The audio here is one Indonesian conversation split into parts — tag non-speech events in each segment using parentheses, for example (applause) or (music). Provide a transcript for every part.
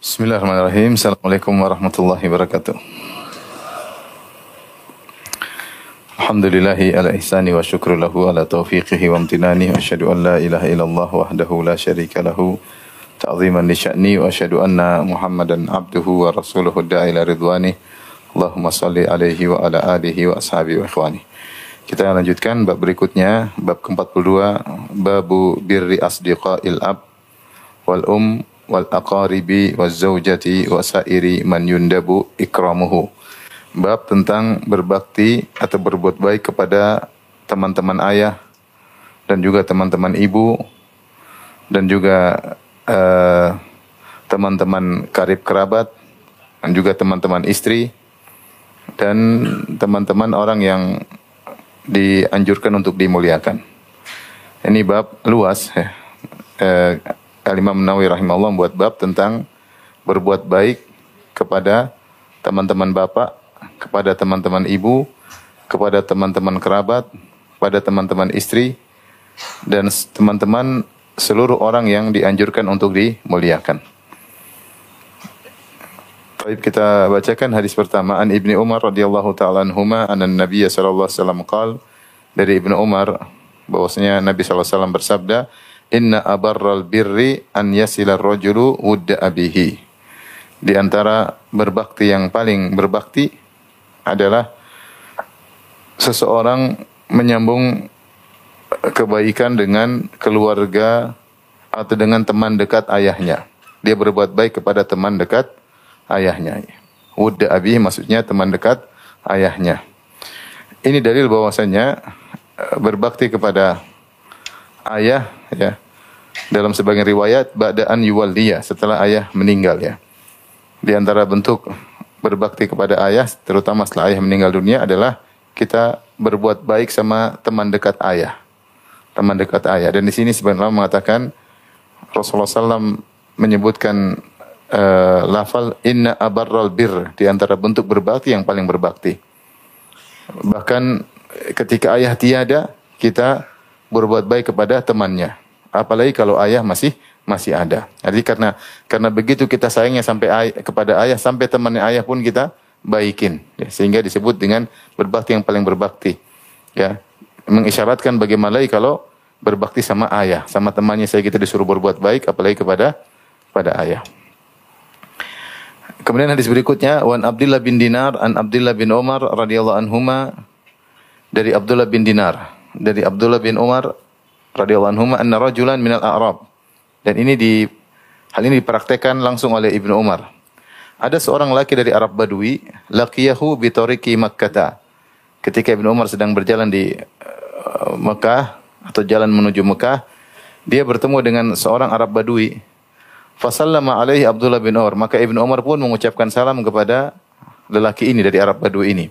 Bismillahirrahmanirrahim. Assalamualaikum warahmatullahi wabarakatuh. Alhamdulillahi ala ihsani wa syukru lahu ala taufiqihi wa amtinani wa asyhadu an la ilaha illallah wahdahu la syarika lahu ta'ziman li sya'ni wa asyhadu anna Muhammadan abduhu wa rasuluhu da'i ila ridwani. Allahumma salli alaihi wa ala alihi wa ashabihi wa ikhwani. Kita lanjutkan bab berikutnya, bab ke-42, babu birri asdiqail ab wal um wal aqaribi waz zaujati wa sairi man yundabu ikramuhu. Bab tentang berbakti atau berbuat baik kepada teman-teman ayah dan juga teman-teman ibu dan juga uh, teman-teman karib kerabat dan juga teman-teman istri dan teman-teman orang yang dianjurkan untuk dimuliakan. Ini bab luas ya. Eh, Al-Imam Nawawi rahimahullah membuat bab tentang berbuat baik kepada teman-teman bapak, kepada teman-teman ibu, kepada teman-teman kerabat, kepada teman-teman istri, dan teman-teman seluruh orang yang dianjurkan untuk dimuliakan. Baik kita bacakan hadis pertama an Ibnu Umar radhiyallahu taala anhuma anan Nabi sallallahu alaihi wasallam qaal dari Ibnu Umar bahwasanya Nabi sallallahu alaihi wasallam bersabda inna abarral birri an yasila rajulu wudda abihi di antara berbakti yang paling berbakti adalah seseorang menyambung kebaikan dengan keluarga atau dengan teman dekat ayahnya. Dia berbuat baik kepada teman dekat ayahnya. Wudda abi maksudnya teman dekat ayahnya. Ini dalil bahwasanya eh, berbakti kepada ayah ya. Dalam sebagian riwayat ba'daan yuwalliya setelah ayah meninggal ya. Di antara bentuk berbakti kepada ayah terutama setelah ayah meninggal dunia adalah kita berbuat baik sama teman dekat ayah. Teman dekat ayah dan di sini sebenarnya mengatakan Rasulullah SAW menyebutkan uh, lafal inna abarral bir di antara bentuk berbakti yang paling berbakti. Bahkan ketika ayah tiada, kita berbuat baik kepada temannya. Apalagi kalau ayah masih masih ada. Jadi karena karena begitu kita sayangnya sampai ayah, kepada ayah sampai temannya ayah pun kita baikin ya, sehingga disebut dengan berbakti yang paling berbakti. Ya, mengisyaratkan bagaimana kalau berbakti sama ayah, sama temannya saya kita disuruh berbuat baik apalagi kepada pada ayah. Kemudian hadis berikutnya wan Abdullah bin Dinar an Abdullah bin Umar radhiyallahu anhuma dari Abdullah bin Dinar dari Abdullah bin Umar radhiyallahu anhuma anna rajulan minal a'rab dan ini di hal ini dipraktekkan langsung oleh Ibnu Umar. Ada seorang laki dari Arab Badui, laqiyahu bi tariqi Makkah. Ketika Ibnu Umar sedang berjalan di uh, Mekah atau jalan menuju Mekah, dia bertemu dengan seorang Arab Badui Fasallama alaihi Abdullah bin Umar. Maka Ibnu Umar pun mengucapkan salam kepada lelaki ini dari Arab Badui ini.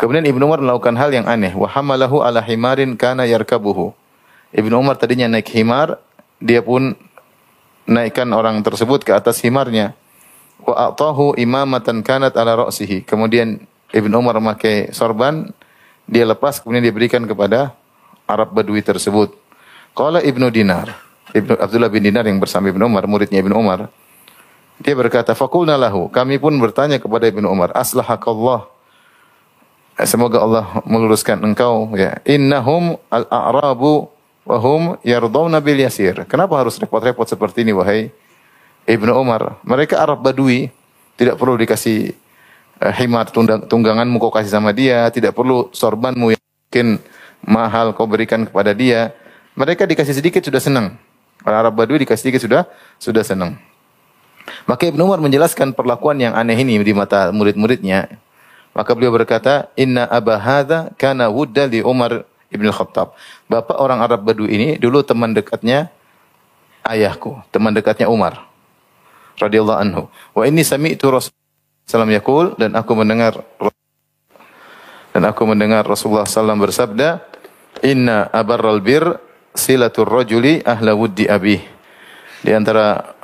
Kemudian Ibnu Umar melakukan hal yang aneh. Wa hamalahu ala himarin kana yarkabuhu. Ibnu Umar tadinya naik himar, dia pun naikkan orang tersebut ke atas himarnya. Wa a'tahu imamatan kanat ala ra'sihi. Kemudian Ibnu Umar memakai sorban, dia lepas kemudian dia berikan kepada Arab Badui tersebut. Qala Ibnu Dinar. Ibnu Abdullah bin Dinar yang bersama Ibnu Umar, muridnya Ibnu Umar. Dia berkata, "Faqulna lahu." Kami pun bertanya kepada Ibnu Umar, "Aslahakallah." Eh, semoga Allah meluruskan engkau ya. Innahum al-a'rabu wa hum yardawna bil yasir. Kenapa harus repot-repot seperti ini wahai Ibnu Umar? Mereka Arab Badui, tidak perlu dikasih uh, himar tungganganmu kau kasih sama dia, tidak perlu sorbanmu yang mungkin mahal kau berikan kepada dia. Mereka dikasih sedikit sudah senang. Orang Arab Badui dikasih sedikit sudah sudah senang. Maka Ibnu Umar menjelaskan perlakuan yang aneh ini di mata murid-muridnya. Maka beliau berkata, "Inna Aba hadza kana wudda li Umar Ibn Khattab." Bapak orang Arab Badui ini dulu teman dekatnya ayahku, teman dekatnya Umar radhiyallahu anhu. Wa inni sami'tu Rasulullah sallam yaqul dan aku mendengar dan aku mendengar Rasulullah sallam bersabda, "Inna abarral bir silatul rajuli ahla wuddi abih. Di antara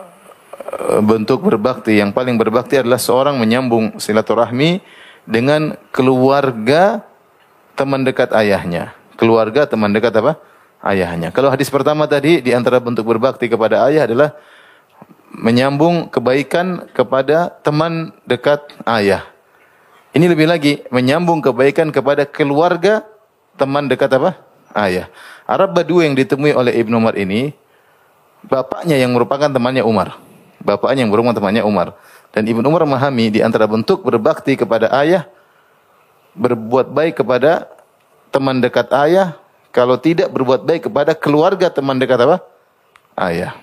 eh, bentuk berbakti yang paling berbakti adalah seorang menyambung silaturahmi dengan keluarga teman dekat ayahnya. Keluarga teman dekat apa? Ayahnya. Kalau hadis pertama tadi di antara bentuk berbakti kepada ayah adalah menyambung kebaikan kepada teman dekat ayah. Ini lebih lagi menyambung kebaikan kepada keluarga teman dekat apa? Ayah. Arab Badui yang ditemui oleh Ibnu Umar ini bapaknya yang merupakan temannya Umar. Bapaknya yang merupakan temannya Umar. Dan Ibnu Umar memahami di antara bentuk berbakti kepada ayah berbuat baik kepada teman dekat ayah kalau tidak berbuat baik kepada keluarga teman dekat apa? Ayah.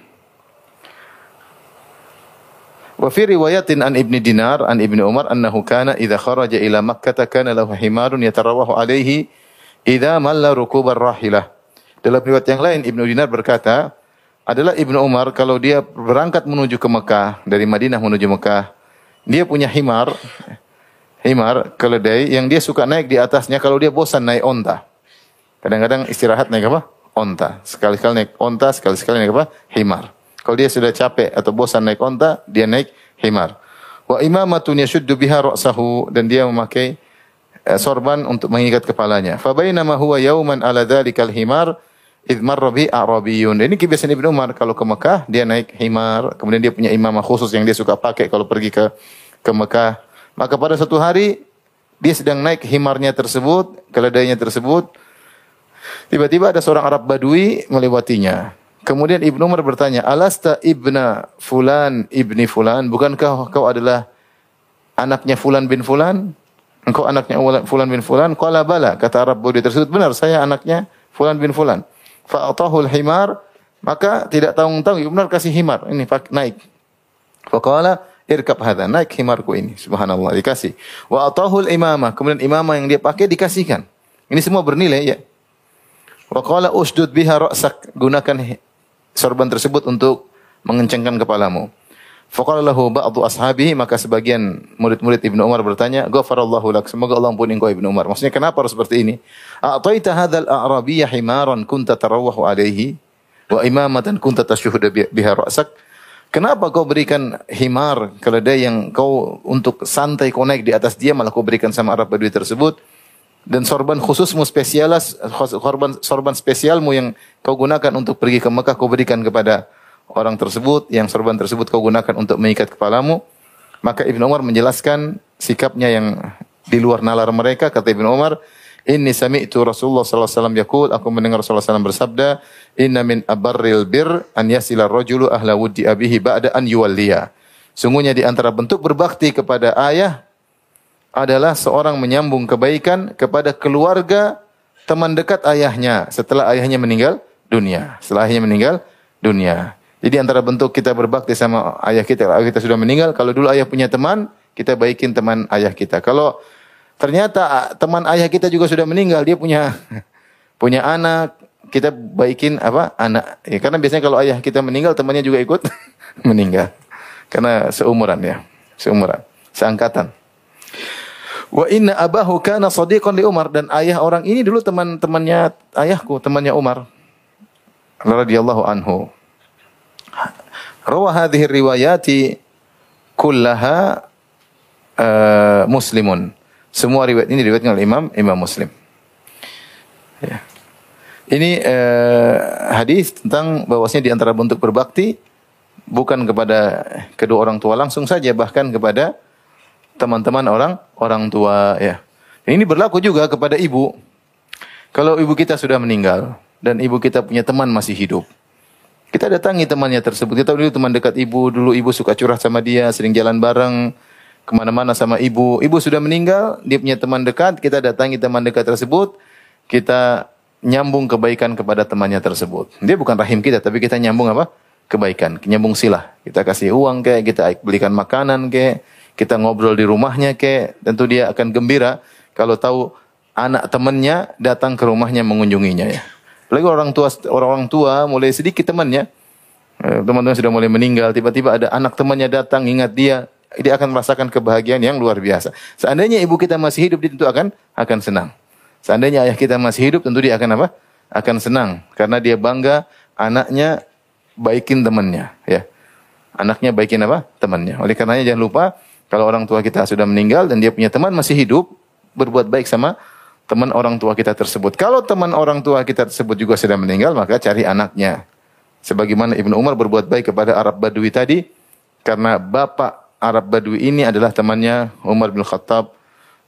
Wa fi riwayatin an Ibni Dinar an Ibni Umar annahu kana idza kharaja ila Makkah kana lahu himarun yatarawahu alaihi idza malla rukubar rahilah. Dalam riwayat yang lain Ibnu Dinar berkata, adalah Ibnu Umar kalau dia berangkat menuju ke Mekah dari Madinah menuju Mekah, dia punya himar himar keledai yang dia suka naik di atasnya kalau dia bosan naik onta. Kadang-kadang istirahat naik apa? Onta. Sekali-sekali naik onta, sekali-sekali naik apa? Himar. Kalau dia sudah capek atau bosan naik onta, dia naik himar. Wa imamatun yashuddu biha ra'sahu dan dia memakai uh, sorban untuk mengikat kepalanya. Fa bainama huwa yauman ala dzalikal himar idh marra bi arabiyun. Ini kebiasaan Ibnu Umar kalau ke Mekah dia naik himar, kemudian dia punya imamah khusus yang dia suka pakai kalau pergi ke ke Mekah. Maka pada suatu hari dia sedang naik himarnya tersebut, keledainya tersebut. Tiba-tiba ada seorang Arab Badui melewatinya. Kemudian Ibnu Umar bertanya, "Alasta ibna fulan ibni fulan? Bukankah kau adalah anaknya fulan bin fulan? Engkau anaknya fulan bin fulan?" Qala bala, kata Arab Budi tersebut, "Benar, saya anaknya fulan bin fulan." Fa'atahu himar maka tidak tahu-tahu Ibnu Umar kasih himar, ini naik. Faqala irkab hadha, naik himarku ini. Subhanallah, dikasih. Wa atahul imamah, kemudian imamah yang dia pakai dikasihkan. Ini semua bernilai ya. Wa qala usdud biha ra'sak, gunakan sorban tersebut untuk mengencangkan kepalamu. Faqala lahu ba'du ashabihi maka sebagian murid-murid Ibnu Umar bertanya, "Ghafarallahu lak." Semoga Allah ampuni engkau Ibnu Umar. Maksudnya kenapa harus seperti ini? A'taita hadzal a'rabiyya himaran kunta tarawwahu alaihi wa imamatan kunta tashuhuda biha ra'sak. Kenapa kau berikan himar keledai yang kau untuk santai kau naik di atas dia malah kau berikan sama Arab Badui tersebut? dan sorban khususmu spesialas sorban sorban spesialmu yang kau gunakan untuk pergi ke Mekah kau berikan kepada orang tersebut yang sorban tersebut kau gunakan untuk mengikat kepalamu maka Ibnu Umar menjelaskan sikapnya yang di luar nalar mereka kata Ibnu Umar Inni sami'tu Rasulullah sallallahu alaihi wasallam yaqul aku mendengar Rasulullah SAW bersabda inna min abarril bir an yasila rajulu ahla wuddi abihi ba'da an yuwalliya Sungguhnya di antara bentuk berbakti kepada ayah adalah seorang menyambung kebaikan kepada keluarga teman dekat ayahnya setelah ayahnya meninggal dunia. Setelah ayahnya meninggal dunia. Jadi antara bentuk kita berbakti sama ayah kita, ayah kita sudah meninggal, kalau dulu ayah punya teman, kita baikin teman ayah kita. Kalau ternyata teman ayah kita juga sudah meninggal, dia punya (laughs) punya anak, kita baikin apa? anak. Ya, karena biasanya kalau ayah kita meninggal, temannya juga ikut (laughs) meninggal. Karena seumuran ya, seumuran, seangkatan. Wa inna abahu kana sadiqan li Umar dan ayah orang ini dulu teman-temannya ayahku, temannya Umar radhiyallahu anhu. Rawa hadhihi riwayati kullaha uh, muslimun. Semua riwayat ini diriwayatkan oleh Imam Imam Muslim. Ya. Ini uh, hadis tentang bahwasanya di antara bentuk berbakti bukan kepada kedua orang tua langsung saja bahkan kepada teman-teman orang orang tua ya. Ini berlaku juga kepada ibu. Kalau ibu kita sudah meninggal dan ibu kita punya teman masih hidup. Kita datangi temannya tersebut. Kita dulu teman dekat ibu, dulu ibu suka curhat sama dia, sering jalan bareng ke mana-mana sama ibu. Ibu sudah meninggal, dia punya teman dekat, kita datangi teman dekat tersebut, kita nyambung kebaikan kepada temannya tersebut. Dia bukan rahim kita, tapi kita nyambung apa? Kebaikan, nyambung silah. Kita kasih uang kayak, kita belikan makanan kayak, kita ngobrol di rumahnya ke, tentu dia akan gembira kalau tahu anak temannya datang ke rumahnya mengunjunginya ya. Lagi orang tua orang tua mulai sedikit temannya, eh, teman-teman sudah mulai meninggal, tiba-tiba ada anak temannya datang ingat dia, dia akan merasakan kebahagiaan yang luar biasa. Seandainya ibu kita masih hidup, dia tentu akan akan senang. Seandainya ayah kita masih hidup, tentu dia akan apa? Akan senang karena dia bangga anaknya baikin temannya, ya. Anaknya baikin apa? Temannya. Oleh karenanya jangan lupa kalau orang tua kita sudah meninggal dan dia punya teman masih hidup, berbuat baik sama teman orang tua kita tersebut. Kalau teman orang tua kita tersebut juga sudah meninggal, maka cari anaknya. Sebagaimana Ibnu Umar berbuat baik kepada Arab Badui tadi, karena bapak Arab Badui ini adalah temannya Umar bin Khattab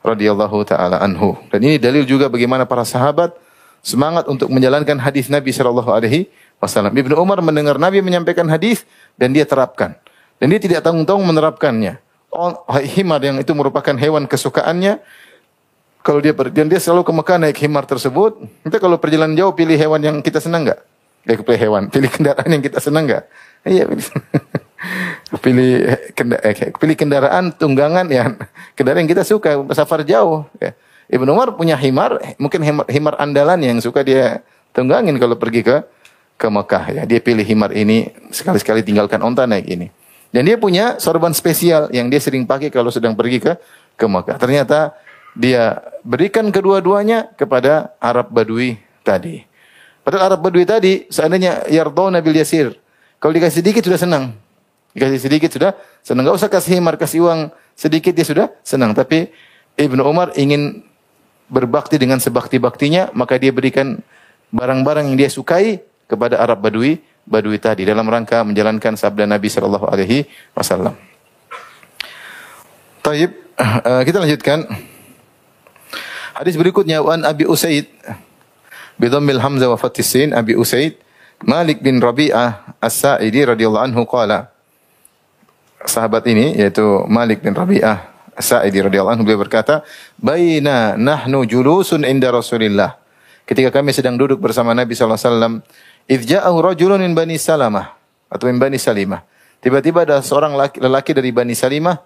radhiyallahu taala anhu. Dan ini dalil juga bagaimana para sahabat semangat untuk menjalankan hadis Nabi sallallahu alaihi wasallam. Ibnu Umar mendengar Nabi menyampaikan hadis dan dia terapkan. Dan dia tidak tanggung-tanggung menerapkannya. Oh, himar yang itu merupakan hewan kesukaannya. Kalau dia dan dia selalu ke Mekah naik himar tersebut. Kita kalau perjalanan jauh pilih hewan yang kita senang enggak? Dia pilih hewan, pilih kendaraan yang kita senang enggak? Iya, (laughs) pilih. pilih kendaraan, eh, pilih kendaraan tunggangan ya kendaraan yang kita suka safar jauh ya. Ibnu Umar punya himar mungkin himar, himar andalan yang suka dia tunggangin kalau pergi ke ke Mekah ya dia pilih himar ini sekali-sekali tinggalkan onta naik ini dan dia punya sorban spesial yang dia sering pakai kalau sedang pergi ke ke Mekah ternyata dia berikan kedua-duanya kepada Arab Badui tadi padahal Arab Badui tadi seandainya yardona bil yasir kalau dikasih sedikit sudah senang. Dikasih sedikit sudah senang. Enggak usah kasih himar, kasih uang sedikit dia sudah senang. Tapi Ibnu Umar ingin berbakti dengan sebakti-baktinya, maka dia berikan barang-barang yang dia sukai kepada Arab Badui, Badui tadi dalam rangka menjalankan sabda Nabi sallallahu alaihi wasallam. Taib, uh, kita lanjutkan. Hadis berikutnya wan Abi Usaid bidhammil hamzah wa fathis Abi Usaid Malik bin Rabi'ah As-Sa'idi radhiyallahu anhu qala Sahabat ini yaitu Malik bin Rabi'ah As-Sa'idi radhiyallahu anhu beliau berkata, "Baina nahnu julusun inda Rasulillah." Ketika kami sedang duduk bersama Nabi sallallahu alaihi wasallam, idz ja'ahu rajulun min Bani Salamah atau min Bani Salimah. Tiba-tiba ada seorang laki, lelaki dari Bani Salimah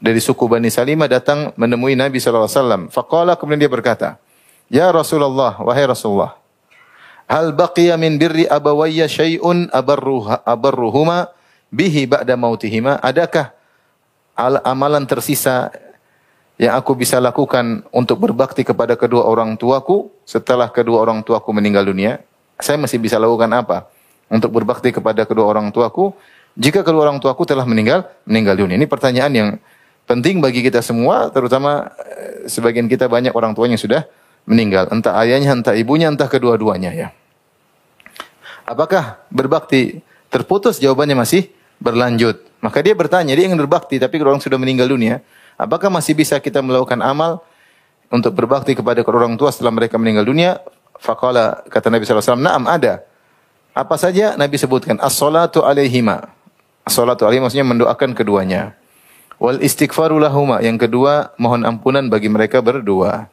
dari suku Bani Salimah datang menemui Nabi sallallahu alaihi wasallam. Faqala kemudian dia berkata, "Ya Rasulullah, wahai Rasulullah, Hal baqiya min birri abawayya syai'un abarruha abarruhuma bihi ba'da mautihima? Adakah amalan tersisa yang aku bisa lakukan untuk berbakti kepada kedua orang tuaku setelah kedua orang tuaku meninggal dunia? Saya masih bisa lakukan apa untuk berbakti kepada kedua orang tuaku jika kedua orang tuaku telah meninggal meninggal dunia? Ini pertanyaan yang penting bagi kita semua, terutama eh, sebagian kita banyak orang tuanya sudah meninggal, entah ayahnya, entah ibunya, entah kedua-duanya ya. Apakah berbakti terputus? Jawabannya masih berlanjut. Maka dia bertanya, dia ingin berbakti tapi orang sudah meninggal dunia, apakah masih bisa kita melakukan amal untuk berbakti kepada orang tua setelah mereka meninggal dunia? Faqala kata Nabi SAW, "Na'am ada." Apa saja Nabi sebutkan? As-salatu alaihima. As-salatu alaihima maksudnya mendoakan keduanya. Wal istighfaru lahuma. Yang kedua, mohon ampunan bagi mereka berdua.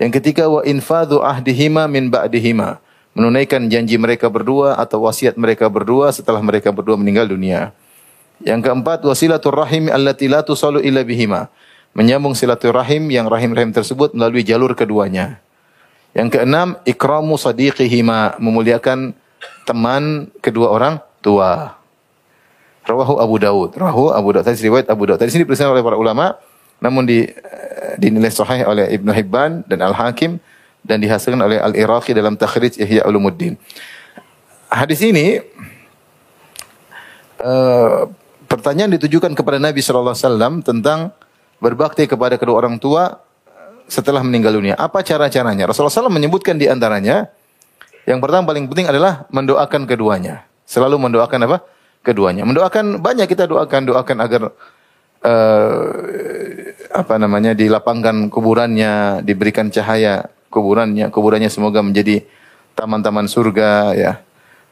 Yang ketiga wa infadhu ahdihima min ba'dihima. Menunaikan janji mereka berdua atau wasiat mereka berdua setelah mereka berdua meninggal dunia. Yang keempat wasilatul rahim allati la tusalu illa bihima. Menyambung silaturahim yang rahim-rahim tersebut melalui jalur keduanya. Yang keenam ikramu sadiqihima, memuliakan teman kedua orang tua. Rawahu Abu Daud. Rawahu Abu Daud. Tadi riwayat Abu Daud. Tadi sini dituliskan oleh para ulama namun di dinilai sahih oleh Ibnu Hibban dan Al-Hakim dan dihasilkan oleh Al-Iraqi dalam takhrij Ihya Ulumuddin. Hadis ini uh, pertanyaan ditujukan kepada Nabi sallallahu alaihi wasallam tentang berbakti kepada kedua orang tua setelah meninggal dunia. Apa cara-caranya? Rasulullah SAW menyebutkan di antaranya yang pertama paling penting adalah mendoakan keduanya. Selalu mendoakan apa? Keduanya. Mendoakan banyak kita doakan, doakan agar uh, apa namanya dilapangkan kuburannya, diberikan cahaya kuburannya, kuburannya semoga menjadi taman-taman surga ya.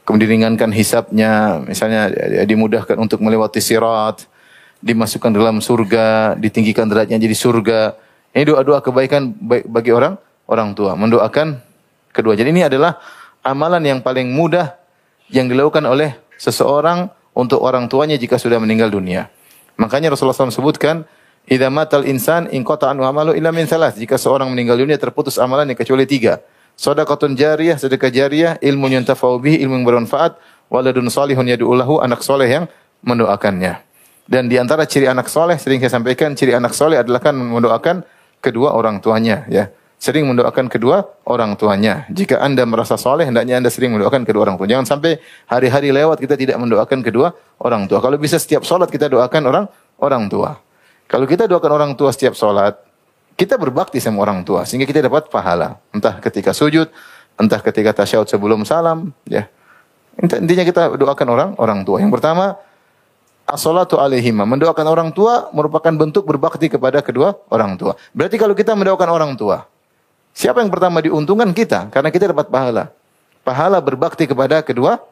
Kemudian ringankan hisapnya, misalnya dimudahkan untuk melewati sirat, dimasukkan dalam surga, ditinggikan derajatnya jadi surga. Ini doa-doa kebaikan bagi orang orang tua, mendoakan kedua. Jadi ini adalah amalan yang paling mudah yang dilakukan oleh seseorang untuk orang tuanya jika sudah meninggal dunia. Makanya Rasulullah SAW sebutkan, Idza matal insan in qata anhu amalu illa min salas. Jika seorang meninggal dunia terputus amalannya kecuali tiga. Sedekahun jariyah, sedekah jariyah, ilmu yang bihi, ilmu yang bermanfaat, waladun salihun yad'u anak soleh yang mendoakannya. Dan di antara ciri anak soleh, sering saya sampaikan, ciri anak soleh adalah kan mendoakan kedua orang tuanya. ya Sering mendoakan kedua orang tuanya. Jika anda merasa soleh, hendaknya anda sering mendoakan kedua orang tua. Jangan sampai hari-hari lewat kita tidak mendoakan kedua orang tua. Kalau bisa setiap sholat kita doakan orang orang tua. Kalau kita doakan orang tua setiap sholat, kita berbakti sama orang tua sehingga kita dapat pahala. Entah ketika sujud, entah ketika tasyahud sebelum salam, ya. Intinya kita doakan orang orang tua. Yang pertama as-salatu alaihima. Mendoakan orang tua merupakan bentuk berbakti kepada kedua orang tua. Berarti kalau kita mendoakan orang tua, siapa yang pertama diuntungkan kita? Karena kita dapat pahala. Pahala berbakti kepada kedua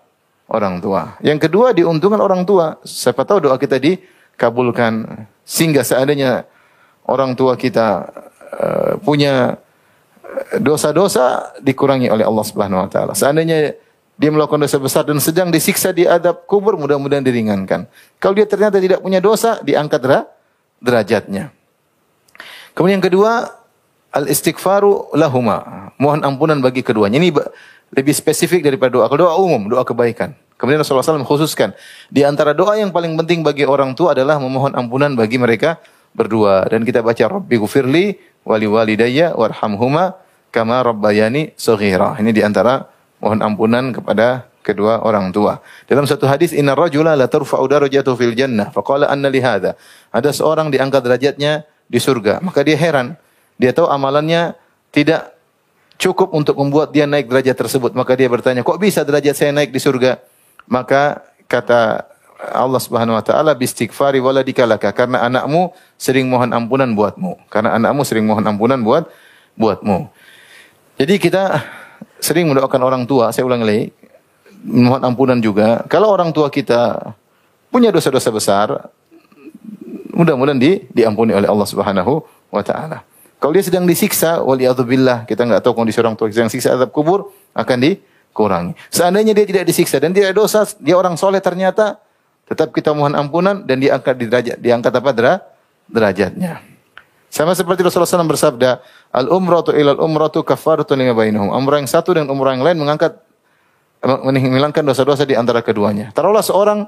orang tua. Yang kedua diuntungkan orang tua. Siapa tahu doa kita dikabulkan. Sehingga seandainya orang tua kita uh, punya dosa-dosa dikurangi oleh Allah Subhanahu wa taala. Seandainya dia melakukan dosa besar dan sedang disiksa di adab kubur, mudah-mudahan diringankan. Kalau dia ternyata tidak punya dosa, diangkat derajatnya. Kemudian yang kedua, al-istighfaru lahuma. Mohon ampunan bagi keduanya. Ini lebih spesifik daripada doa. Kalau doa umum, doa kebaikan. Kemudian Rasulullah SAW khususkan. Di antara doa yang paling penting bagi orang tua adalah memohon ampunan bagi mereka berdua. Dan kita baca Rabbi gufirli wali walidayya warhamhuma kama rabbayani saghira. Ini di antara mohon ampunan kepada kedua orang tua. Dalam satu hadis inna rajula la tarfa'u darajatuhu fil jannah faqala anna li hadha. Ada seorang diangkat derajatnya di surga. Maka dia heran. Dia tahu amalannya tidak cukup untuk membuat dia naik derajat tersebut. Maka dia bertanya, "Kok bisa derajat saya naik di surga?" Maka kata Allah Subhanahu wa taala bistighfari waladika laka karena anakmu sering mohon ampunan buatmu. Karena anakmu sering mohon ampunan buat buatmu. Jadi kita sering mendoakan orang tua, saya ulang lagi, mohon ampunan juga. Kalau orang tua kita punya dosa-dosa besar, mudah-mudahan di, diampuni oleh Allah Subhanahu wa taala. Kalau dia sedang disiksa, waliyadzubillah, kita nggak tahu kondisi orang tua yang siksa azab kubur akan dikurangi. Seandainya dia tidak disiksa dan tidak dosa, dia orang soleh ternyata, tetap kita mohon ampunan dan diangkat di derajat, diangkat apa derajatnya. Sama seperti Rasulullah SAW bersabda, Al-umratu ilal umratu kafaratun lima bainahum. Umrah yang satu dan umrah yang lain mengangkat menghilangkan dosa-dosa di antara keduanya. Taruhlah seorang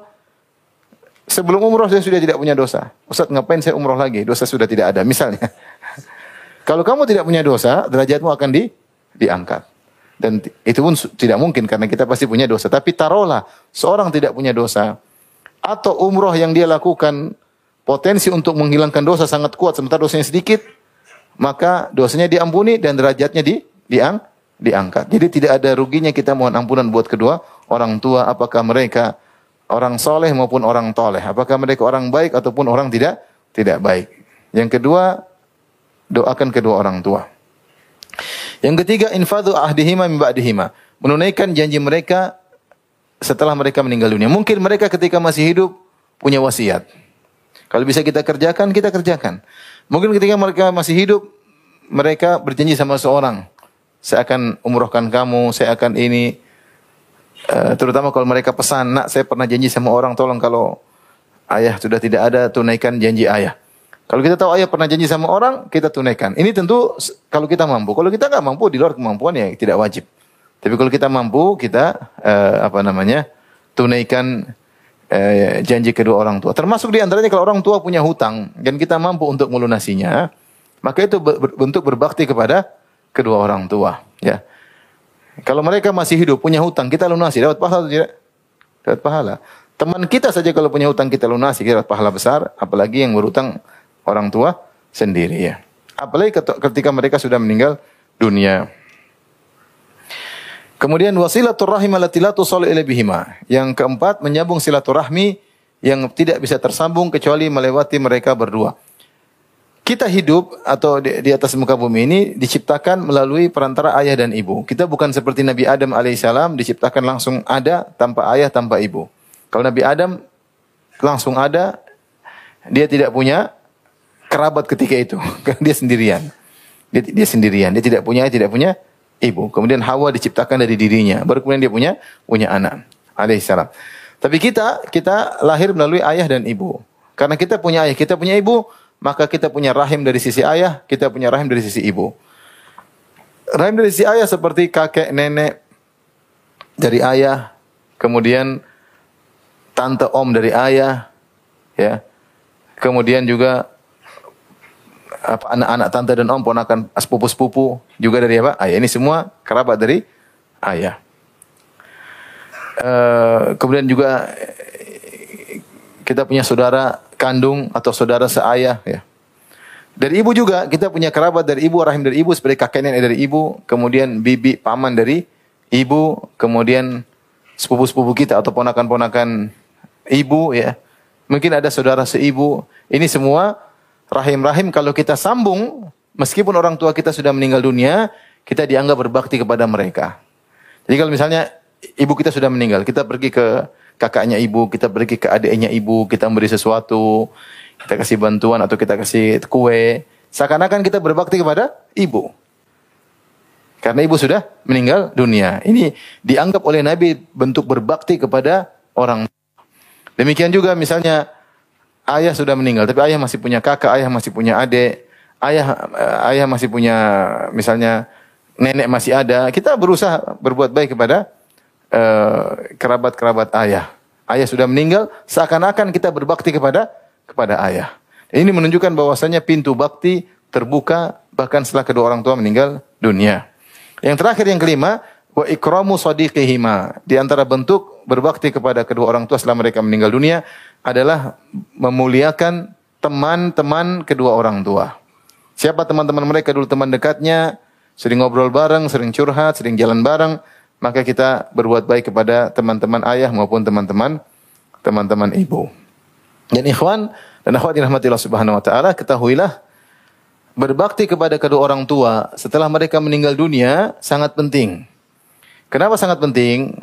sebelum umrah dia sudah tidak punya dosa. Ustaz ngapain saya umrah lagi? Dosa sudah tidak ada. Misalnya. (laughs) Kalau kamu tidak punya dosa, derajatmu akan di, diangkat. Dan itu pun tidak mungkin karena kita pasti punya dosa. Tapi taruhlah seorang tidak punya dosa atau umrah yang dia lakukan potensi untuk menghilangkan dosa sangat kuat sementara dosanya sedikit, maka dosanya diampuni dan derajatnya di diang diangkat. Jadi tidak ada ruginya kita mohon ampunan buat kedua orang tua apakah mereka orang soleh maupun orang toleh. Apakah mereka orang baik ataupun orang tidak tidak baik. Yang kedua, doakan kedua orang tua. Yang ketiga, infadu ahdihima min ba'dihima. Menunaikan janji mereka setelah mereka meninggal dunia. Mungkin mereka ketika masih hidup punya wasiat. Kalau bisa kita kerjakan, kita kerjakan. Mungkin ketika mereka masih hidup, mereka berjanji sama seorang, saya akan umrohkan kamu, saya akan ini. Uh, terutama kalau mereka pesan, nak saya pernah janji sama orang, tolong kalau ayah sudah tidak ada, tunaikan janji ayah. Kalau kita tahu ayah pernah janji sama orang, kita tunaikan. Ini tentu kalau kita mampu. Kalau kita nggak mampu di luar kemampuan ya tidak wajib. Tapi kalau kita mampu, kita uh, apa namanya tunaikan eh, janji kedua orang tua. Termasuk di antaranya kalau orang tua punya hutang dan kita mampu untuk melunasinya, maka itu bentuk berbakti kepada kedua orang tua. Ya. Kalau mereka masih hidup punya hutang kita lunasi dapat pahala atau tidak? Dapat pahala. Teman kita saja kalau punya hutang kita lunasi kita dapat pahala besar, apalagi yang berhutang orang tua sendiri ya. Apalagi ketika mereka sudah meninggal dunia. Kemudian wasilaturrahim allati la bihima. Yang keempat menyambung silaturahmi yang tidak bisa tersambung kecuali melewati mereka berdua. Kita hidup atau di, di atas muka bumi ini diciptakan melalui perantara ayah dan ibu. Kita bukan seperti Nabi Adam alaihissalam diciptakan langsung ada tanpa ayah tanpa ibu. Kalau Nabi Adam langsung ada, dia tidak punya kerabat ketika itu, (laughs) dia sendirian. Dia, dia sendirian, dia tidak punya, tidak punya ibu. Kemudian Hawa diciptakan dari dirinya. Baru kemudian dia punya punya anak. Alaihissalam. Tapi kita kita lahir melalui ayah dan ibu. Karena kita punya ayah, kita punya ibu, maka kita punya rahim dari sisi ayah, kita punya rahim dari sisi ibu. Rahim dari sisi ayah seperti kakek, nenek dari ayah, kemudian tante om dari ayah, ya. Kemudian juga anak-anak tante dan om ponakan sepupu-sepupu juga dari apa? Ayah. Ini semua kerabat dari ayah. Uh, kemudian juga kita punya saudara kandung atau saudara seayah ya. Dari ibu juga kita punya kerabat dari ibu, rahim dari ibu seperti kakek nenek dari ibu, kemudian bibi paman dari ibu, kemudian sepupu-sepupu kita atau ponakan-ponakan ibu ya. mungkin ada saudara seibu. Ini semua rahim-rahim kalau kita sambung, meskipun orang tua kita sudah meninggal dunia, kita dianggap berbakti kepada mereka. Jadi kalau misalnya ibu kita sudah meninggal, kita pergi ke kakaknya ibu, kita pergi ke adiknya ibu, kita memberi sesuatu, kita kasih bantuan atau kita kasih kue, seakan-akan kita berbakti kepada ibu. Karena ibu sudah meninggal dunia. Ini dianggap oleh Nabi bentuk berbakti kepada orang. Demikian juga misalnya ayah sudah meninggal, tapi ayah masih punya kakak, ayah masih punya adik, ayah eh, ayah masih punya misalnya nenek masih ada. Kita berusaha berbuat baik kepada uh, kerabat-kerabat ayah. Ayah sudah meninggal, seakan-akan kita berbakti kepada kepada ayah. Ini menunjukkan bahwasanya pintu bakti terbuka bahkan setelah kedua orang tua meninggal dunia. Yang terakhir yang kelima, wa ikramu sadiqihima. Di antara bentuk berbakti kepada kedua orang tua setelah mereka meninggal dunia adalah memuliakan teman-teman kedua orang tua. Siapa teman-teman mereka dulu teman dekatnya, sering ngobrol bareng, sering curhat, sering jalan bareng, maka kita berbuat baik kepada teman-teman ayah maupun teman-teman teman-teman ibu. Dan ikhwan dan akhwat dirahmati Allah Subhanahu wa taala, ketahuilah berbakti kepada kedua orang tua setelah mereka meninggal dunia sangat penting. Kenapa sangat penting?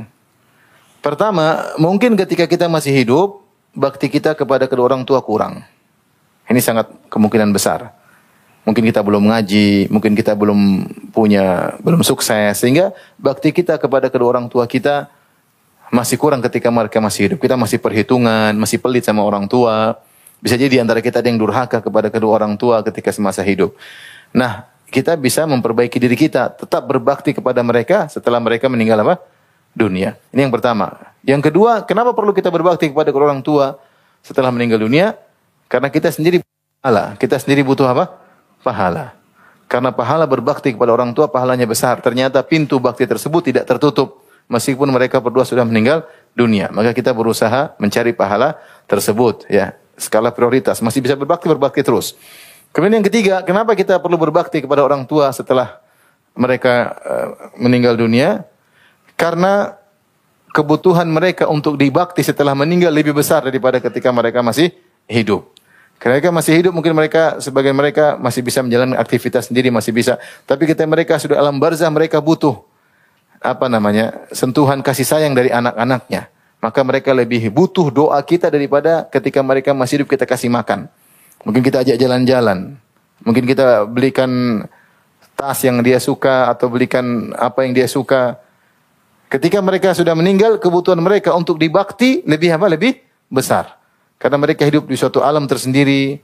Pertama, mungkin ketika kita masih hidup, bakti kita kepada kedua orang tua kurang. Ini sangat kemungkinan besar. Mungkin kita belum ngaji, mungkin kita belum punya, belum sukses, sehingga bakti kita kepada kedua orang tua kita masih kurang ketika mereka masih hidup. Kita masih perhitungan, masih pelit sama orang tua, bisa jadi di antara kita ada yang durhaka kepada kedua orang tua ketika semasa hidup. Nah, kita bisa memperbaiki diri kita, tetap berbakti kepada mereka setelah mereka meninggal apa? Dunia. Ini yang pertama. Yang kedua, kenapa perlu kita berbakti kepada orang tua setelah meninggal dunia? Karena kita sendiri pahala. Kita sendiri butuh apa? Pahala. Karena pahala berbakti kepada orang tua pahalanya besar. Ternyata pintu bakti tersebut tidak tertutup meskipun mereka berdua sudah meninggal dunia. Maka kita berusaha mencari pahala tersebut ya skala prioritas. Masih bisa berbakti, berbakti terus. Kemudian yang ketiga, kenapa kita perlu berbakti kepada orang tua setelah mereka uh, meninggal dunia? Karena kebutuhan mereka untuk dibakti setelah meninggal lebih besar daripada ketika mereka masih hidup. Karena mereka masih hidup, mungkin mereka, sebagian mereka masih bisa menjalankan aktivitas sendiri, masih bisa. Tapi kita mereka sudah alam barzah, mereka butuh apa namanya sentuhan kasih sayang dari anak-anaknya maka mereka lebih butuh doa kita daripada ketika mereka masih hidup kita kasih makan. Mungkin kita ajak jalan-jalan. Mungkin kita belikan tas yang dia suka atau belikan apa yang dia suka. Ketika mereka sudah meninggal, kebutuhan mereka untuk dibakti lebih apa? Lebih besar. Karena mereka hidup di suatu alam tersendiri,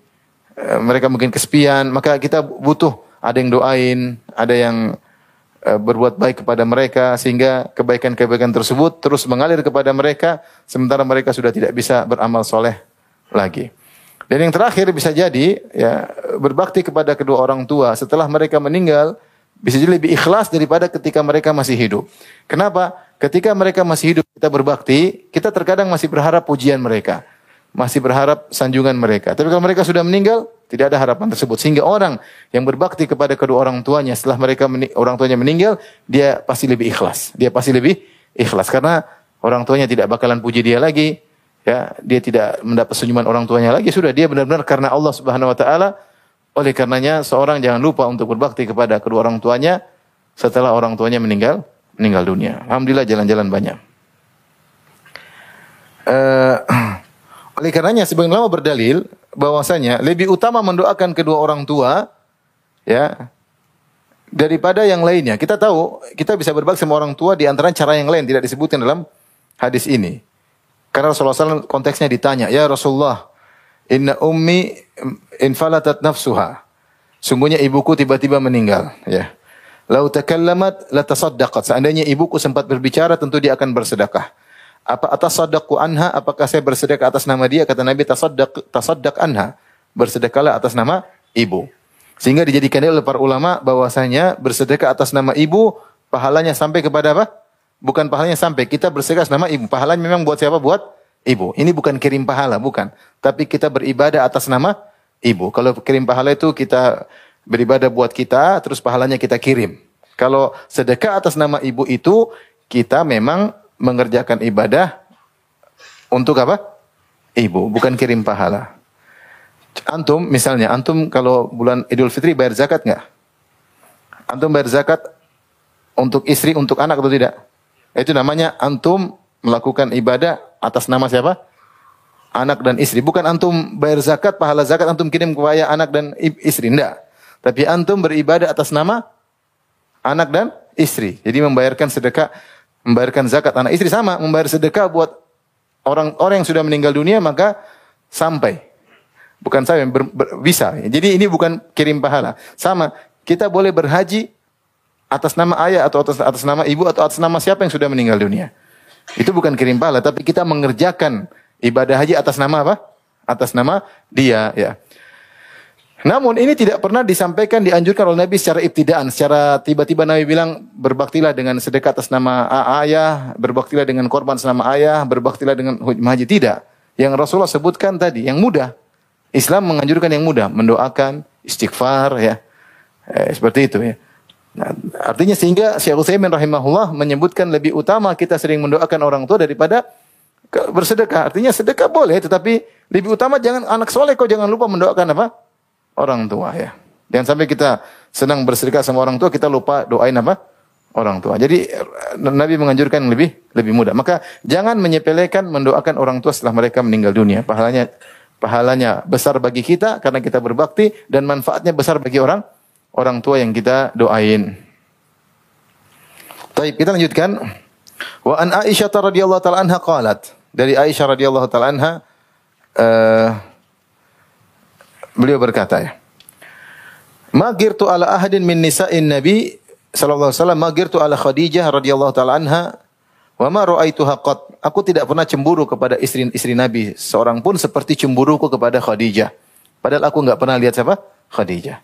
eh, mereka mungkin kesepian, maka kita butuh ada yang doain, ada yang Eh, berbuat baik kepada mereka sehingga kebaikan-kebaikan tersebut terus mengalir kepada mereka sementara mereka sudah tidak bisa beramal soleh lagi. Dan yang terakhir bisa jadi ya berbakti kepada kedua orang tua setelah mereka meninggal bisa jadi lebih ikhlas daripada ketika mereka masih hidup. Kenapa? Ketika mereka masih hidup kita berbakti, kita terkadang masih berharap pujian mereka masih berharap sanjungan mereka. Tapi kalau mereka sudah meninggal, tidak ada harapan tersebut. Sehingga orang yang berbakti kepada kedua orang tuanya setelah mereka orang tuanya meninggal, dia pasti lebih ikhlas. Dia pasti lebih ikhlas karena orang tuanya tidak bakalan puji dia lagi. Ya, dia tidak mendapat senyuman orang tuanya lagi. Sudah dia benar-benar karena Allah Subhanahu wa taala. Oleh karenanya seorang jangan lupa untuk berbakti kepada kedua orang tuanya setelah orang tuanya meninggal meninggal dunia. Alhamdulillah jalan-jalan banyak. Uh, (clears throat) Oleh karenanya sebagian ulama berdalil bahwasanya lebih utama mendoakan kedua orang tua ya daripada yang lainnya. Kita tahu kita bisa berbakti sama orang tua di antara cara yang lain tidak disebutkan dalam hadis ini. Karena Rasulullah SAW konteksnya ditanya, ya Rasulullah, inna ummi infalatat nafsuha. Sungguhnya ibuku tiba-tiba meninggal. Ya. Lau takallamat la tasaddaqat. Seandainya ibuku sempat berbicara, tentu dia akan bersedekah. Apa atas sadaqku anha? Apakah saya bersedekah atas nama dia? Kata Nabi tasaddaq tasaddaq anha. Bersedekahlah atas nama ibu. Sehingga dijadikan oleh para ulama bahwasanya bersedekah atas nama ibu pahalanya sampai kepada apa? Bukan pahalanya sampai kita bersedekah atas nama ibu. Pahalanya memang buat siapa? Buat ibu. Ini bukan kirim pahala, bukan. Tapi kita beribadah atas nama ibu. Kalau kirim pahala itu kita beribadah buat kita, terus pahalanya kita kirim. Kalau sedekah atas nama ibu itu kita memang mengerjakan ibadah untuk apa? ibu, bukan kirim pahala. Antum misalnya, antum kalau bulan Idul Fitri bayar zakat nggak? Antum bayar zakat untuk istri, untuk anak atau tidak? Itu namanya antum melakukan ibadah atas nama siapa? Anak dan istri. Bukan antum bayar zakat, pahala zakat antum kirim kepada anak dan istri. Tidak. Tapi antum beribadah atas nama anak dan istri. Jadi membayarkan sedekah, membayarkan zakat anak istri sama, membayar sedekah buat orang-orang yang sudah meninggal dunia maka sampai. Bukan saya ber, ber, bisa. Jadi ini bukan kirim pahala. Sama, kita boleh berhaji atas nama ayah atau atas, atas nama ibu atau atas nama siapa yang sudah meninggal dunia. Itu bukan kirim pahala, tapi kita mengerjakan ibadah haji atas nama apa? Atas nama dia, ya. Namun ini tidak pernah disampaikan dianjurkan oleh Nabi secara ibtidaan, secara tiba-tiba Nabi bilang berbaktilah dengan sedekah atas nama ayah, berbaktilah dengan korban atas nama ayah, berbaktilah dengan haji tidak. Yang Rasulullah sebutkan tadi yang mudah. Islam menganjurkan yang mudah, mendoakan, istighfar ya. Eh, seperti itu ya. Nah, artinya sehingga Syekh Utsaimin rahimahullah menyebutkan lebih utama kita sering mendoakan orang tua daripada bersedekah. Artinya sedekah boleh tetapi lebih utama jangan anak soleh kok jangan lupa mendoakan apa? orang tua ya. Jangan sampai kita senang bersedekah sama orang tua, kita lupa doain apa? Orang tua. Jadi Nabi menganjurkan lebih lebih mudah. Maka jangan menyepelekan mendoakan orang tua setelah mereka meninggal dunia. Pahalanya pahalanya besar bagi kita karena kita berbakti dan manfaatnya besar bagi orang orang tua yang kita doain. Baik, kita lanjutkan. Wa an Aisyah radhiyallahu taala anha qalat. Dari Aisyah radhiyallahu taala anha uh, Beliau berkata ya. Magirtu ala ahadin min nisa'in Nabi sallallahu alaihi wasallam magirtu ala Khadijah radhiyallahu taala anha wa ma ra'aituha qat. Aku tidak pernah cemburu kepada istri-istri Nabi seorang pun seperti cemburuku kepada Khadijah. Padahal aku enggak pernah lihat siapa? Khadijah.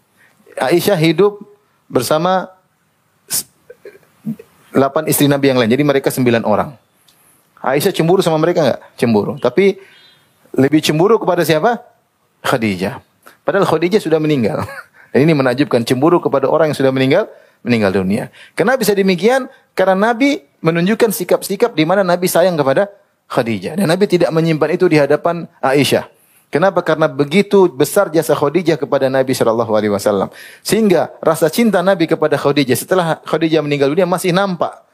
Aisyah hidup bersama delapan istri Nabi yang lain. Jadi mereka sembilan orang. Aisyah cemburu sama mereka enggak? Cemburu. Tapi lebih cemburu kepada siapa? Khadijah. Padahal Khadijah sudah meninggal. Dan (laughs) ini menakjubkan cemburu kepada orang yang sudah meninggal meninggal dunia. Kenapa bisa demikian? Karena Nabi menunjukkan sikap-sikap di mana Nabi sayang kepada Khadijah dan Nabi tidak menyimpan itu di hadapan Aisyah. Kenapa? Karena begitu besar jasa Khadijah kepada Nabi Shallallahu Alaihi Wasallam, sehingga rasa cinta Nabi kepada Khadijah setelah Khadijah meninggal dunia masih nampak.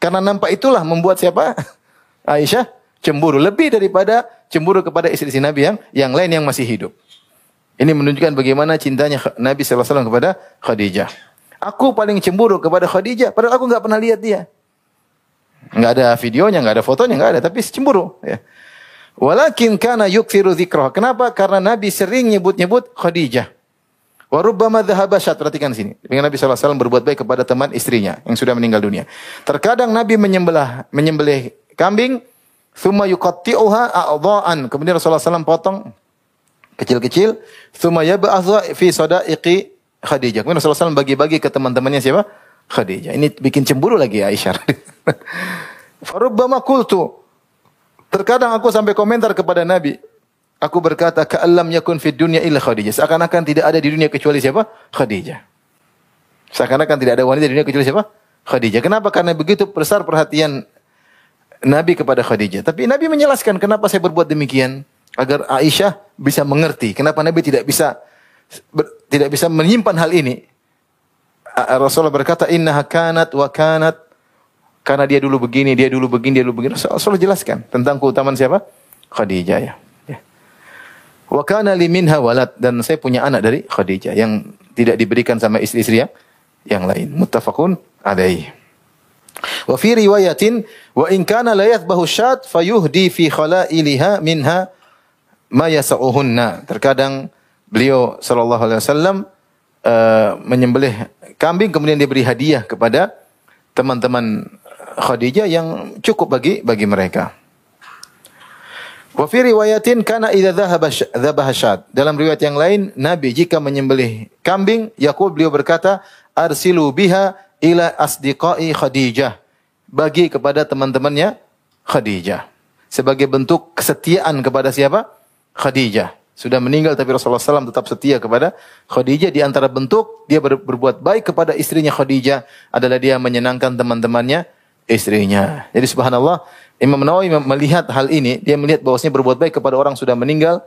Karena nampak itulah membuat siapa? (laughs) Aisyah cemburu lebih daripada cemburu kepada istri-istri Nabi yang yang lain yang masih hidup. Ini menunjukkan bagaimana cintanya Nabi SAW kepada Khadijah. Aku paling cemburu kepada Khadijah, padahal aku nggak pernah lihat dia. Nggak ada videonya, nggak ada fotonya, nggak ada, tapi cemburu. Ya. Walakin kana yukthiru dzikrah. Kenapa? Karena Nabi sering nyebut-nyebut Khadijah. Warubbama dhahaba syat. Perhatikan sini. Dengan Nabi SAW berbuat baik kepada teman istrinya yang sudah meninggal dunia. Terkadang Nabi menyembelih, menyembelih kambing. Thumma yuqatti'uha a'dha'an. Kemudian Rasulullah SAW potong kecil-kecil. Thumma yab'athu fi sadaiqi Khadijah. Kemudian Rasulullah SAW bagi-bagi ke teman-temannya siapa? Khadijah. Ini bikin cemburu lagi Aisyah. (laughs) Farubbama qultu. Terkadang aku sampai komentar kepada Nabi. Aku berkata, Ka'allam yakun fid dunya illa Khadijah. Seakan-akan tidak ada di dunia kecuali siapa? Khadijah. Seakan-akan tidak ada wanita di dunia kecuali siapa? Khadijah. Kenapa? Karena begitu besar perhatian Nabi kepada Khadijah. Tapi Nabi menjelaskan kenapa saya berbuat demikian agar Aisyah bisa mengerti kenapa Nabi tidak bisa ber, tidak bisa menyimpan hal ini. Rasulullah berkata inna kanat wa kanat karena dia dulu begini, dia dulu begini, dia dulu begini. Rasulullah jelaskan tentang keutamaan siapa? Khadijah ya. ya. Wa kana li minha walad dan saya punya anak dari Khadijah yang tidak diberikan sama istri-istri yang yang lain. Muttafaqun alaihi. Wa fi riwayatin wa in kana la yathbahu syat fayuhdi fi khalailiha minha ma yasauhunna. Terkadang beliau sallallahu alaihi wasallam uh, menyembelih kambing kemudian dia beri hadiah kepada teman-teman Khadijah yang cukup bagi bagi mereka. Wa fi riwayatin kana idza dhahaba syad. Dalam riwayat yang lain, Nabi jika menyembelih kambing, yaqul beliau berkata, "Arsilu biha ila asdiqai Khadijah." Bagi kepada teman-temannya Khadijah. Sebagai bentuk kesetiaan kepada siapa? Khadijah. Sudah meninggal tapi Rasulullah SAW tetap setia kepada Khadijah. Di antara bentuk dia ber, berbuat baik kepada istrinya Khadijah adalah dia menyenangkan teman-temannya istrinya. Jadi subhanallah, Imam Nawawi melihat hal ini, dia melihat bahwasanya berbuat baik kepada orang sudah meninggal.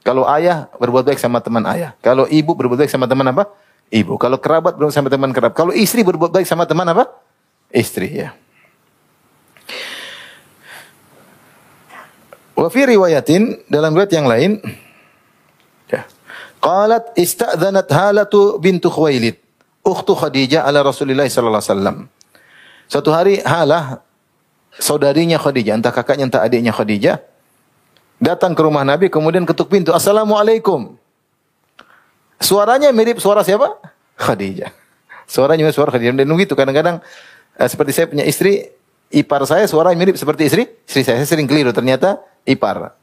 Kalau ayah berbuat baik sama teman ayah. Kalau ibu berbuat baik sama teman apa? Ibu. Kalau kerabat berbuat sama teman kerabat. Kalau istri berbuat baik sama teman apa? Istri ya. Wa fi riwayatin dalam riwayat yang lain ya. Qalat ista'dhanat Halatu bintu Khuwailid ukhtu Khadijah ala Rasulillah sallallahu alaihi wasallam. Suatu hari Halah saudarinya Khadijah, entah kakaknya entah adiknya Khadijah, datang ke rumah Nabi kemudian ketuk pintu, "Assalamualaikum." Suaranya mirip suara siapa? Khadijah. Suaranya mirip suara Khadijah. Dan begitu kadang-kadang eh, seperti saya punya istri, ipar saya suaranya mirip seperti istri, istri saya. Saya sering keliru ternyata ipar.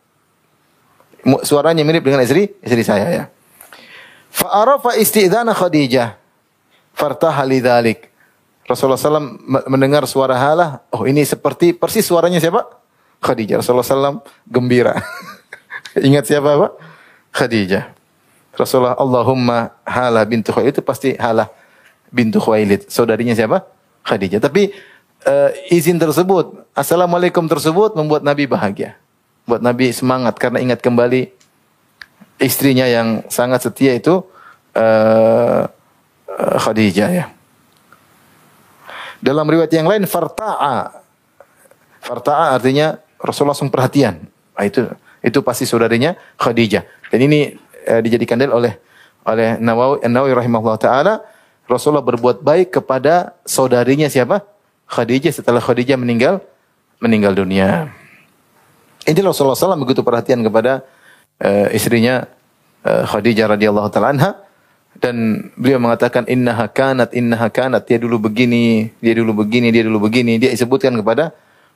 Suaranya mirip dengan istri, istri saya ya. Fa'arafa isti'dana Khadijah. Fartaha lidhalik. Rasulullah SAW mendengar suara halah, oh ini seperti persis suaranya siapa? Khadijah. Rasulullah SAW gembira. (laughs) Ingat siapa Pak? Khadijah. Rasulullah Allahumma halah bintu Khuwailid itu pasti halah bintu Khuwailid. Saudarinya siapa? Khadijah. Tapi uh, izin tersebut, Assalamualaikum tersebut membuat Nabi bahagia. Buat Nabi semangat karena ingat kembali istrinya yang sangat setia itu uh, Khadijah ya. Dalam riwayat yang lain farta'a. Farta'a artinya Rasulullah langsung perhatian. Nah, itu itu pasti saudarinya Khadijah. Dan ini eh, dijadikan dalil oleh oleh Nawawi Nawawi rahimahullah taala Rasulullah berbuat baik kepada saudarinya siapa? Khadijah setelah Khadijah meninggal meninggal dunia. Ini Rasulullah SAW begitu perhatian kepada uh, istrinya uh, Khadijah radhiyallahu taala dan beliau mengatakan innaha kanat innaha kanat. Dia dulu begini dia dulu begini dia dulu begini. Dia sebutkan kepada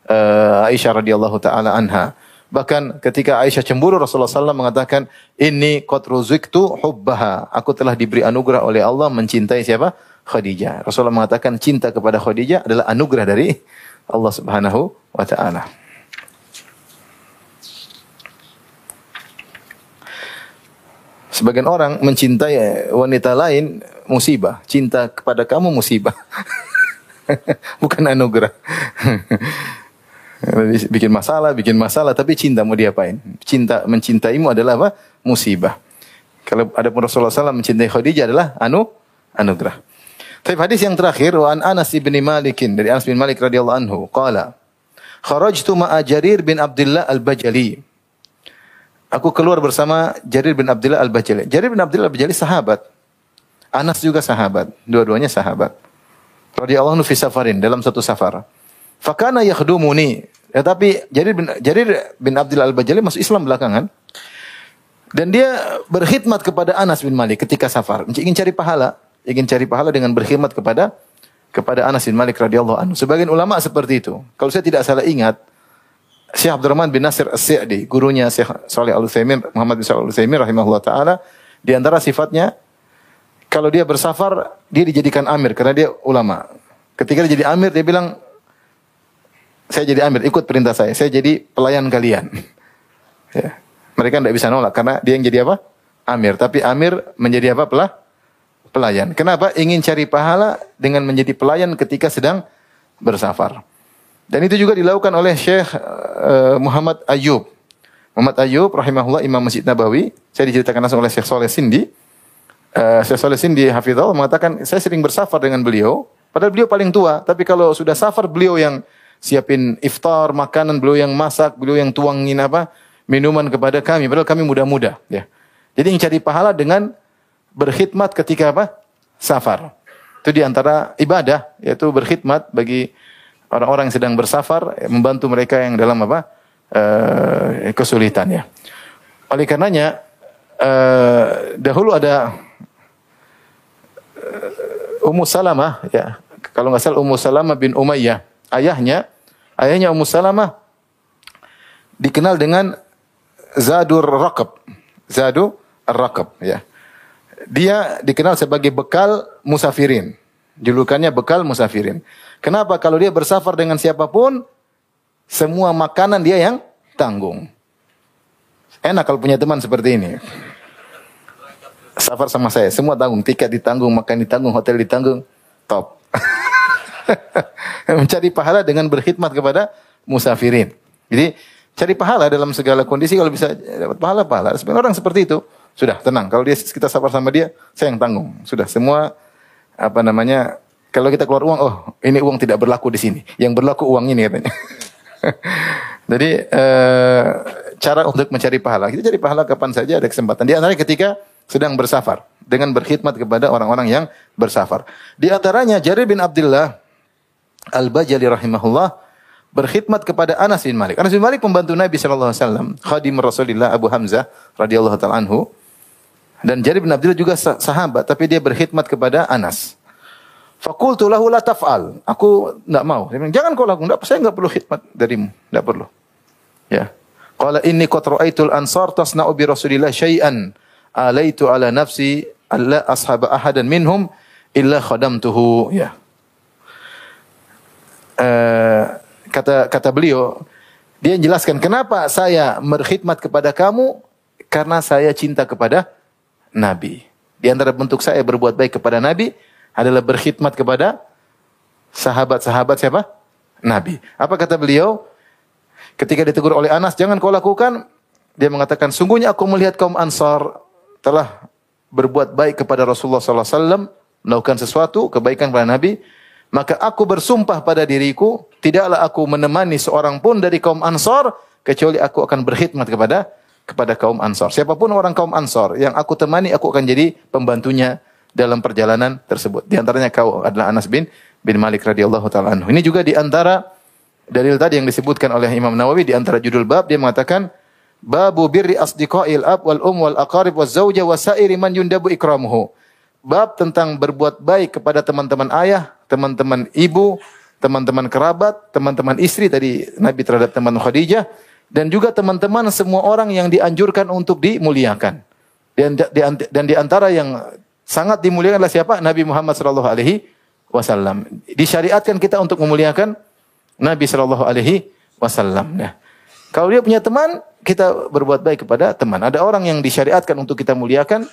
uh, Aisyah radhiyallahu taala anha. Bahkan ketika Aisyah cemburu Rasulullah SAW mengatakan ini qad ruziktu hubbaha. Aku telah diberi anugerah oleh Allah mencintai siapa? Khadijah. Rasulullah mengatakan cinta kepada Khadijah adalah anugerah dari Allah Subhanahu wa taala Sebagian orang mencintai wanita lain musibah. Cinta kepada kamu musibah. (laughs) Bukan anugerah. (laughs) bikin masalah, bikin masalah, tapi cinta mau diapain? Cinta mencintaimu adalah apa? Musibah. Kalau ada pun Rasulullah SAW mencintai Khadijah adalah anu anugerah. Tapi hadis yang terakhir wa an Anas bin Malikin dari Anas bin Malik radhiyallahu anhu qala kharajtu ma'a Jarir bin Abdullah al-Bajali Aku keluar bersama Jarir bin Abdullah Al-Bajali. Jarir bin Abdullah Al-Bajali sahabat. Anas juga sahabat. Dua-duanya sahabat. Radiyallahu anhu fi safarin dalam satu safar. Fakana yakhdumuni. Ya, tapi Jarir bin Jarir bin Abdullah Al-Bajali masuk Islam belakangan. Dan dia berkhidmat kepada Anas bin Malik ketika safar. Ingin cari pahala, ingin cari pahala dengan berkhidmat kepada kepada Anas bin Malik radhiyallahu anhu. Sebagian ulama seperti itu. Kalau saya tidak salah ingat, Syekh Abdurrahman bin Nasir As-Sa'di, gurunya Syekh Saleh Al-Utsaimin, Muhammad bin Shalih Al-Utsaimin rahimahullah taala, di antara sifatnya kalau dia bersafar, dia dijadikan amir karena dia ulama. Ketika dia jadi amir, dia bilang, saya jadi amir, ikut perintah saya. Saya jadi pelayan kalian. (laughs) ya. Mereka tidak bisa nolak karena dia yang jadi apa? Amir. Tapi amir menjadi apa? Pelah? Pelayan. Kenapa? Ingin cari pahala dengan menjadi pelayan ketika sedang bersafar. Dan itu juga dilakukan oleh Syekh uh, Muhammad Ayub. Muhammad Ayub rahimahullah Imam Masjid Nabawi. Saya diceritakan langsung oleh Syekh Soleh Sindi. Uh, Syekh Soleh Sindi Hafizullah mengatakan, saya sering bersafar dengan beliau. Padahal beliau paling tua. Tapi kalau sudah safar, beliau yang siapin iftar, makanan, beliau yang masak, beliau yang tuangin apa minuman kepada kami. Padahal kami muda-muda. Ya. Jadi cari pahala dengan berkhidmat ketika apa? Safar. Itu di antara ibadah, yaitu berkhidmat bagi orang-orang yang sedang bersafar membantu mereka yang dalam apa uh, kesulitan ya. Oleh karenanya uh, dahulu ada Ummu Salamah ya kalau nggak salah Ummu Salamah bin Umayyah. Ayahnya ayahnya Ummu Salamah dikenal dengan Zadur Raqab Zadu Ar-Raqab ya. Dia dikenal sebagai bekal musafirin julukannya bekal musafirin Kenapa? Kalau dia bersafar dengan siapa pun, semua makanan dia yang tanggung. Enak kalau punya teman seperti ini. Safar sama saya, semua tanggung. Tiket ditanggung, makan ditanggung, hotel ditanggung. Top. (laughs) mencari pahala dengan berkhidmat kepada musafirin. Jadi cari pahala dalam segala kondisi kalau bisa dapat pahala pahala. Sebenarnya orang seperti itu sudah tenang. Kalau dia kita sabar sama dia, saya yang tanggung. Sudah semua apa namanya kalau kita keluar uang, oh ini uang tidak berlaku di sini. Yang berlaku uang ini katanya. (laughs) Jadi eh, cara untuk mencari pahala. Kita cari pahala kapan saja ada kesempatan. Di antaranya ketika sedang bersafar dengan berkhidmat kepada orang-orang yang bersafar. Di antaranya Jarir bin Abdullah Al-Bajali rahimahullah berkhidmat kepada Anas bin Malik. Anas bin Malik pembantu Nabi sallallahu alaihi wasallam, khadim Rasulullah Abu Hamzah radhiyallahu taala anhu. Dan Jarir bin Abdullah juga sahabat, tapi dia berkhidmat kepada Anas. Fakultu lahu la taf'al. Aku tidak mau. Dia bilang, jangan kau lakukan. Saya enggak perlu khidmat darimu. Tidak perlu. Ya. Qala inni qad ra'aitul ansar tasna'u bi Rasulillah syai'an alaitu ala nafsi alla ashaba ahadan minhum illa khadamtuhu. Ya. Uh, kata kata beliau dia menjelaskan kenapa saya berkhidmat kepada kamu karena saya cinta kepada Nabi. Di antara bentuk saya berbuat baik kepada Nabi adalah berkhidmat kepada sahabat-sahabat siapa? Nabi. Apa kata beliau? Ketika ditegur oleh Anas, jangan kau lakukan. Dia mengatakan, sungguhnya aku melihat kaum Ansar telah berbuat baik kepada Rasulullah SAW, melakukan sesuatu, kebaikan kepada Nabi. Maka aku bersumpah pada diriku, tidaklah aku menemani seorang pun dari kaum Ansar, kecuali aku akan berkhidmat kepada kepada kaum Ansar. Siapa pun orang kaum Ansar yang aku temani, aku akan jadi pembantunya, dalam perjalanan tersebut. Di antaranya kau adalah Anas bin bin Malik radhiyallahu taala. Ini juga di antara dalil tadi yang disebutkan oleh Imam Nawawi di antara judul bab dia mengatakan babu birri asdiqail ab wal um wal aqarib waz zauja wa sairi man yundabu ikramuhu. Bab tentang berbuat baik kepada teman-teman ayah, teman-teman ibu, teman-teman kerabat, teman-teman istri tadi Nabi terhadap teman Khadijah dan juga teman-teman semua orang yang dianjurkan untuk dimuliakan. Dan, dan di antara yang sangat dimuliakan adalah siapa? Nabi Muhammad sallallahu alaihi wasallam. Disyariatkan kita untuk memuliakan Nabi sallallahu alaihi wasallam. Nah, kalau dia punya teman, kita berbuat baik kepada teman. Ada orang yang disyariatkan untuk kita muliakan.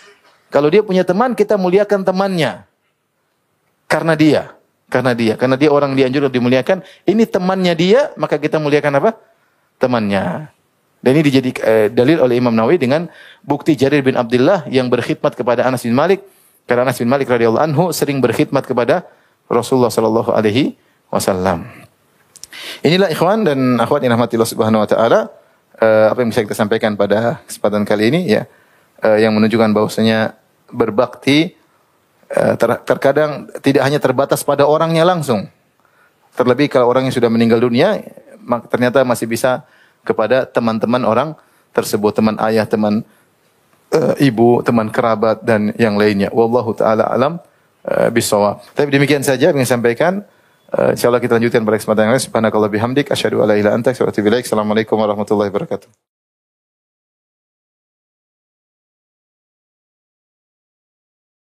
Kalau dia punya teman, kita muliakan temannya. Karena dia. Karena dia. Karena dia orang dianjurkan dimuliakan. Ini temannya dia, maka kita muliakan apa? Temannya. Dan ini dijadi eh, dalil oleh Imam Nawawi dengan bukti Jarir bin Abdullah yang berkhidmat kepada Anas bin Malik karena Anas bin Malik radhiyallahu anhu sering berkhidmat kepada Rasulullah sallallahu alaihi wasallam. Inilah ikhwan dan akhwat yang rahmatillah subhanahu wa taala uh, apa yang bisa kita sampaikan pada kesempatan kali ini ya uh, yang menunjukkan bahwasanya berbakti uh, ter terkadang tidak hanya terbatas pada orangnya langsung. Terlebih kalau orang yang sudah meninggal dunia ternyata masih bisa kepada teman-teman orang tersebut, teman ayah, teman uh, ibu, teman kerabat dan yang lainnya. Wallahu taala alam uh, bisawab. Tapi demikian saja yang sampaikan. Uh, insyaallah kita lanjutkan pada kesempatan yang lain. Subhanakallah bihamdik asyhadu alla ilaha anta astaghfiruka wa atubu. Assalamualaikum warahmatullahi wabarakatuh.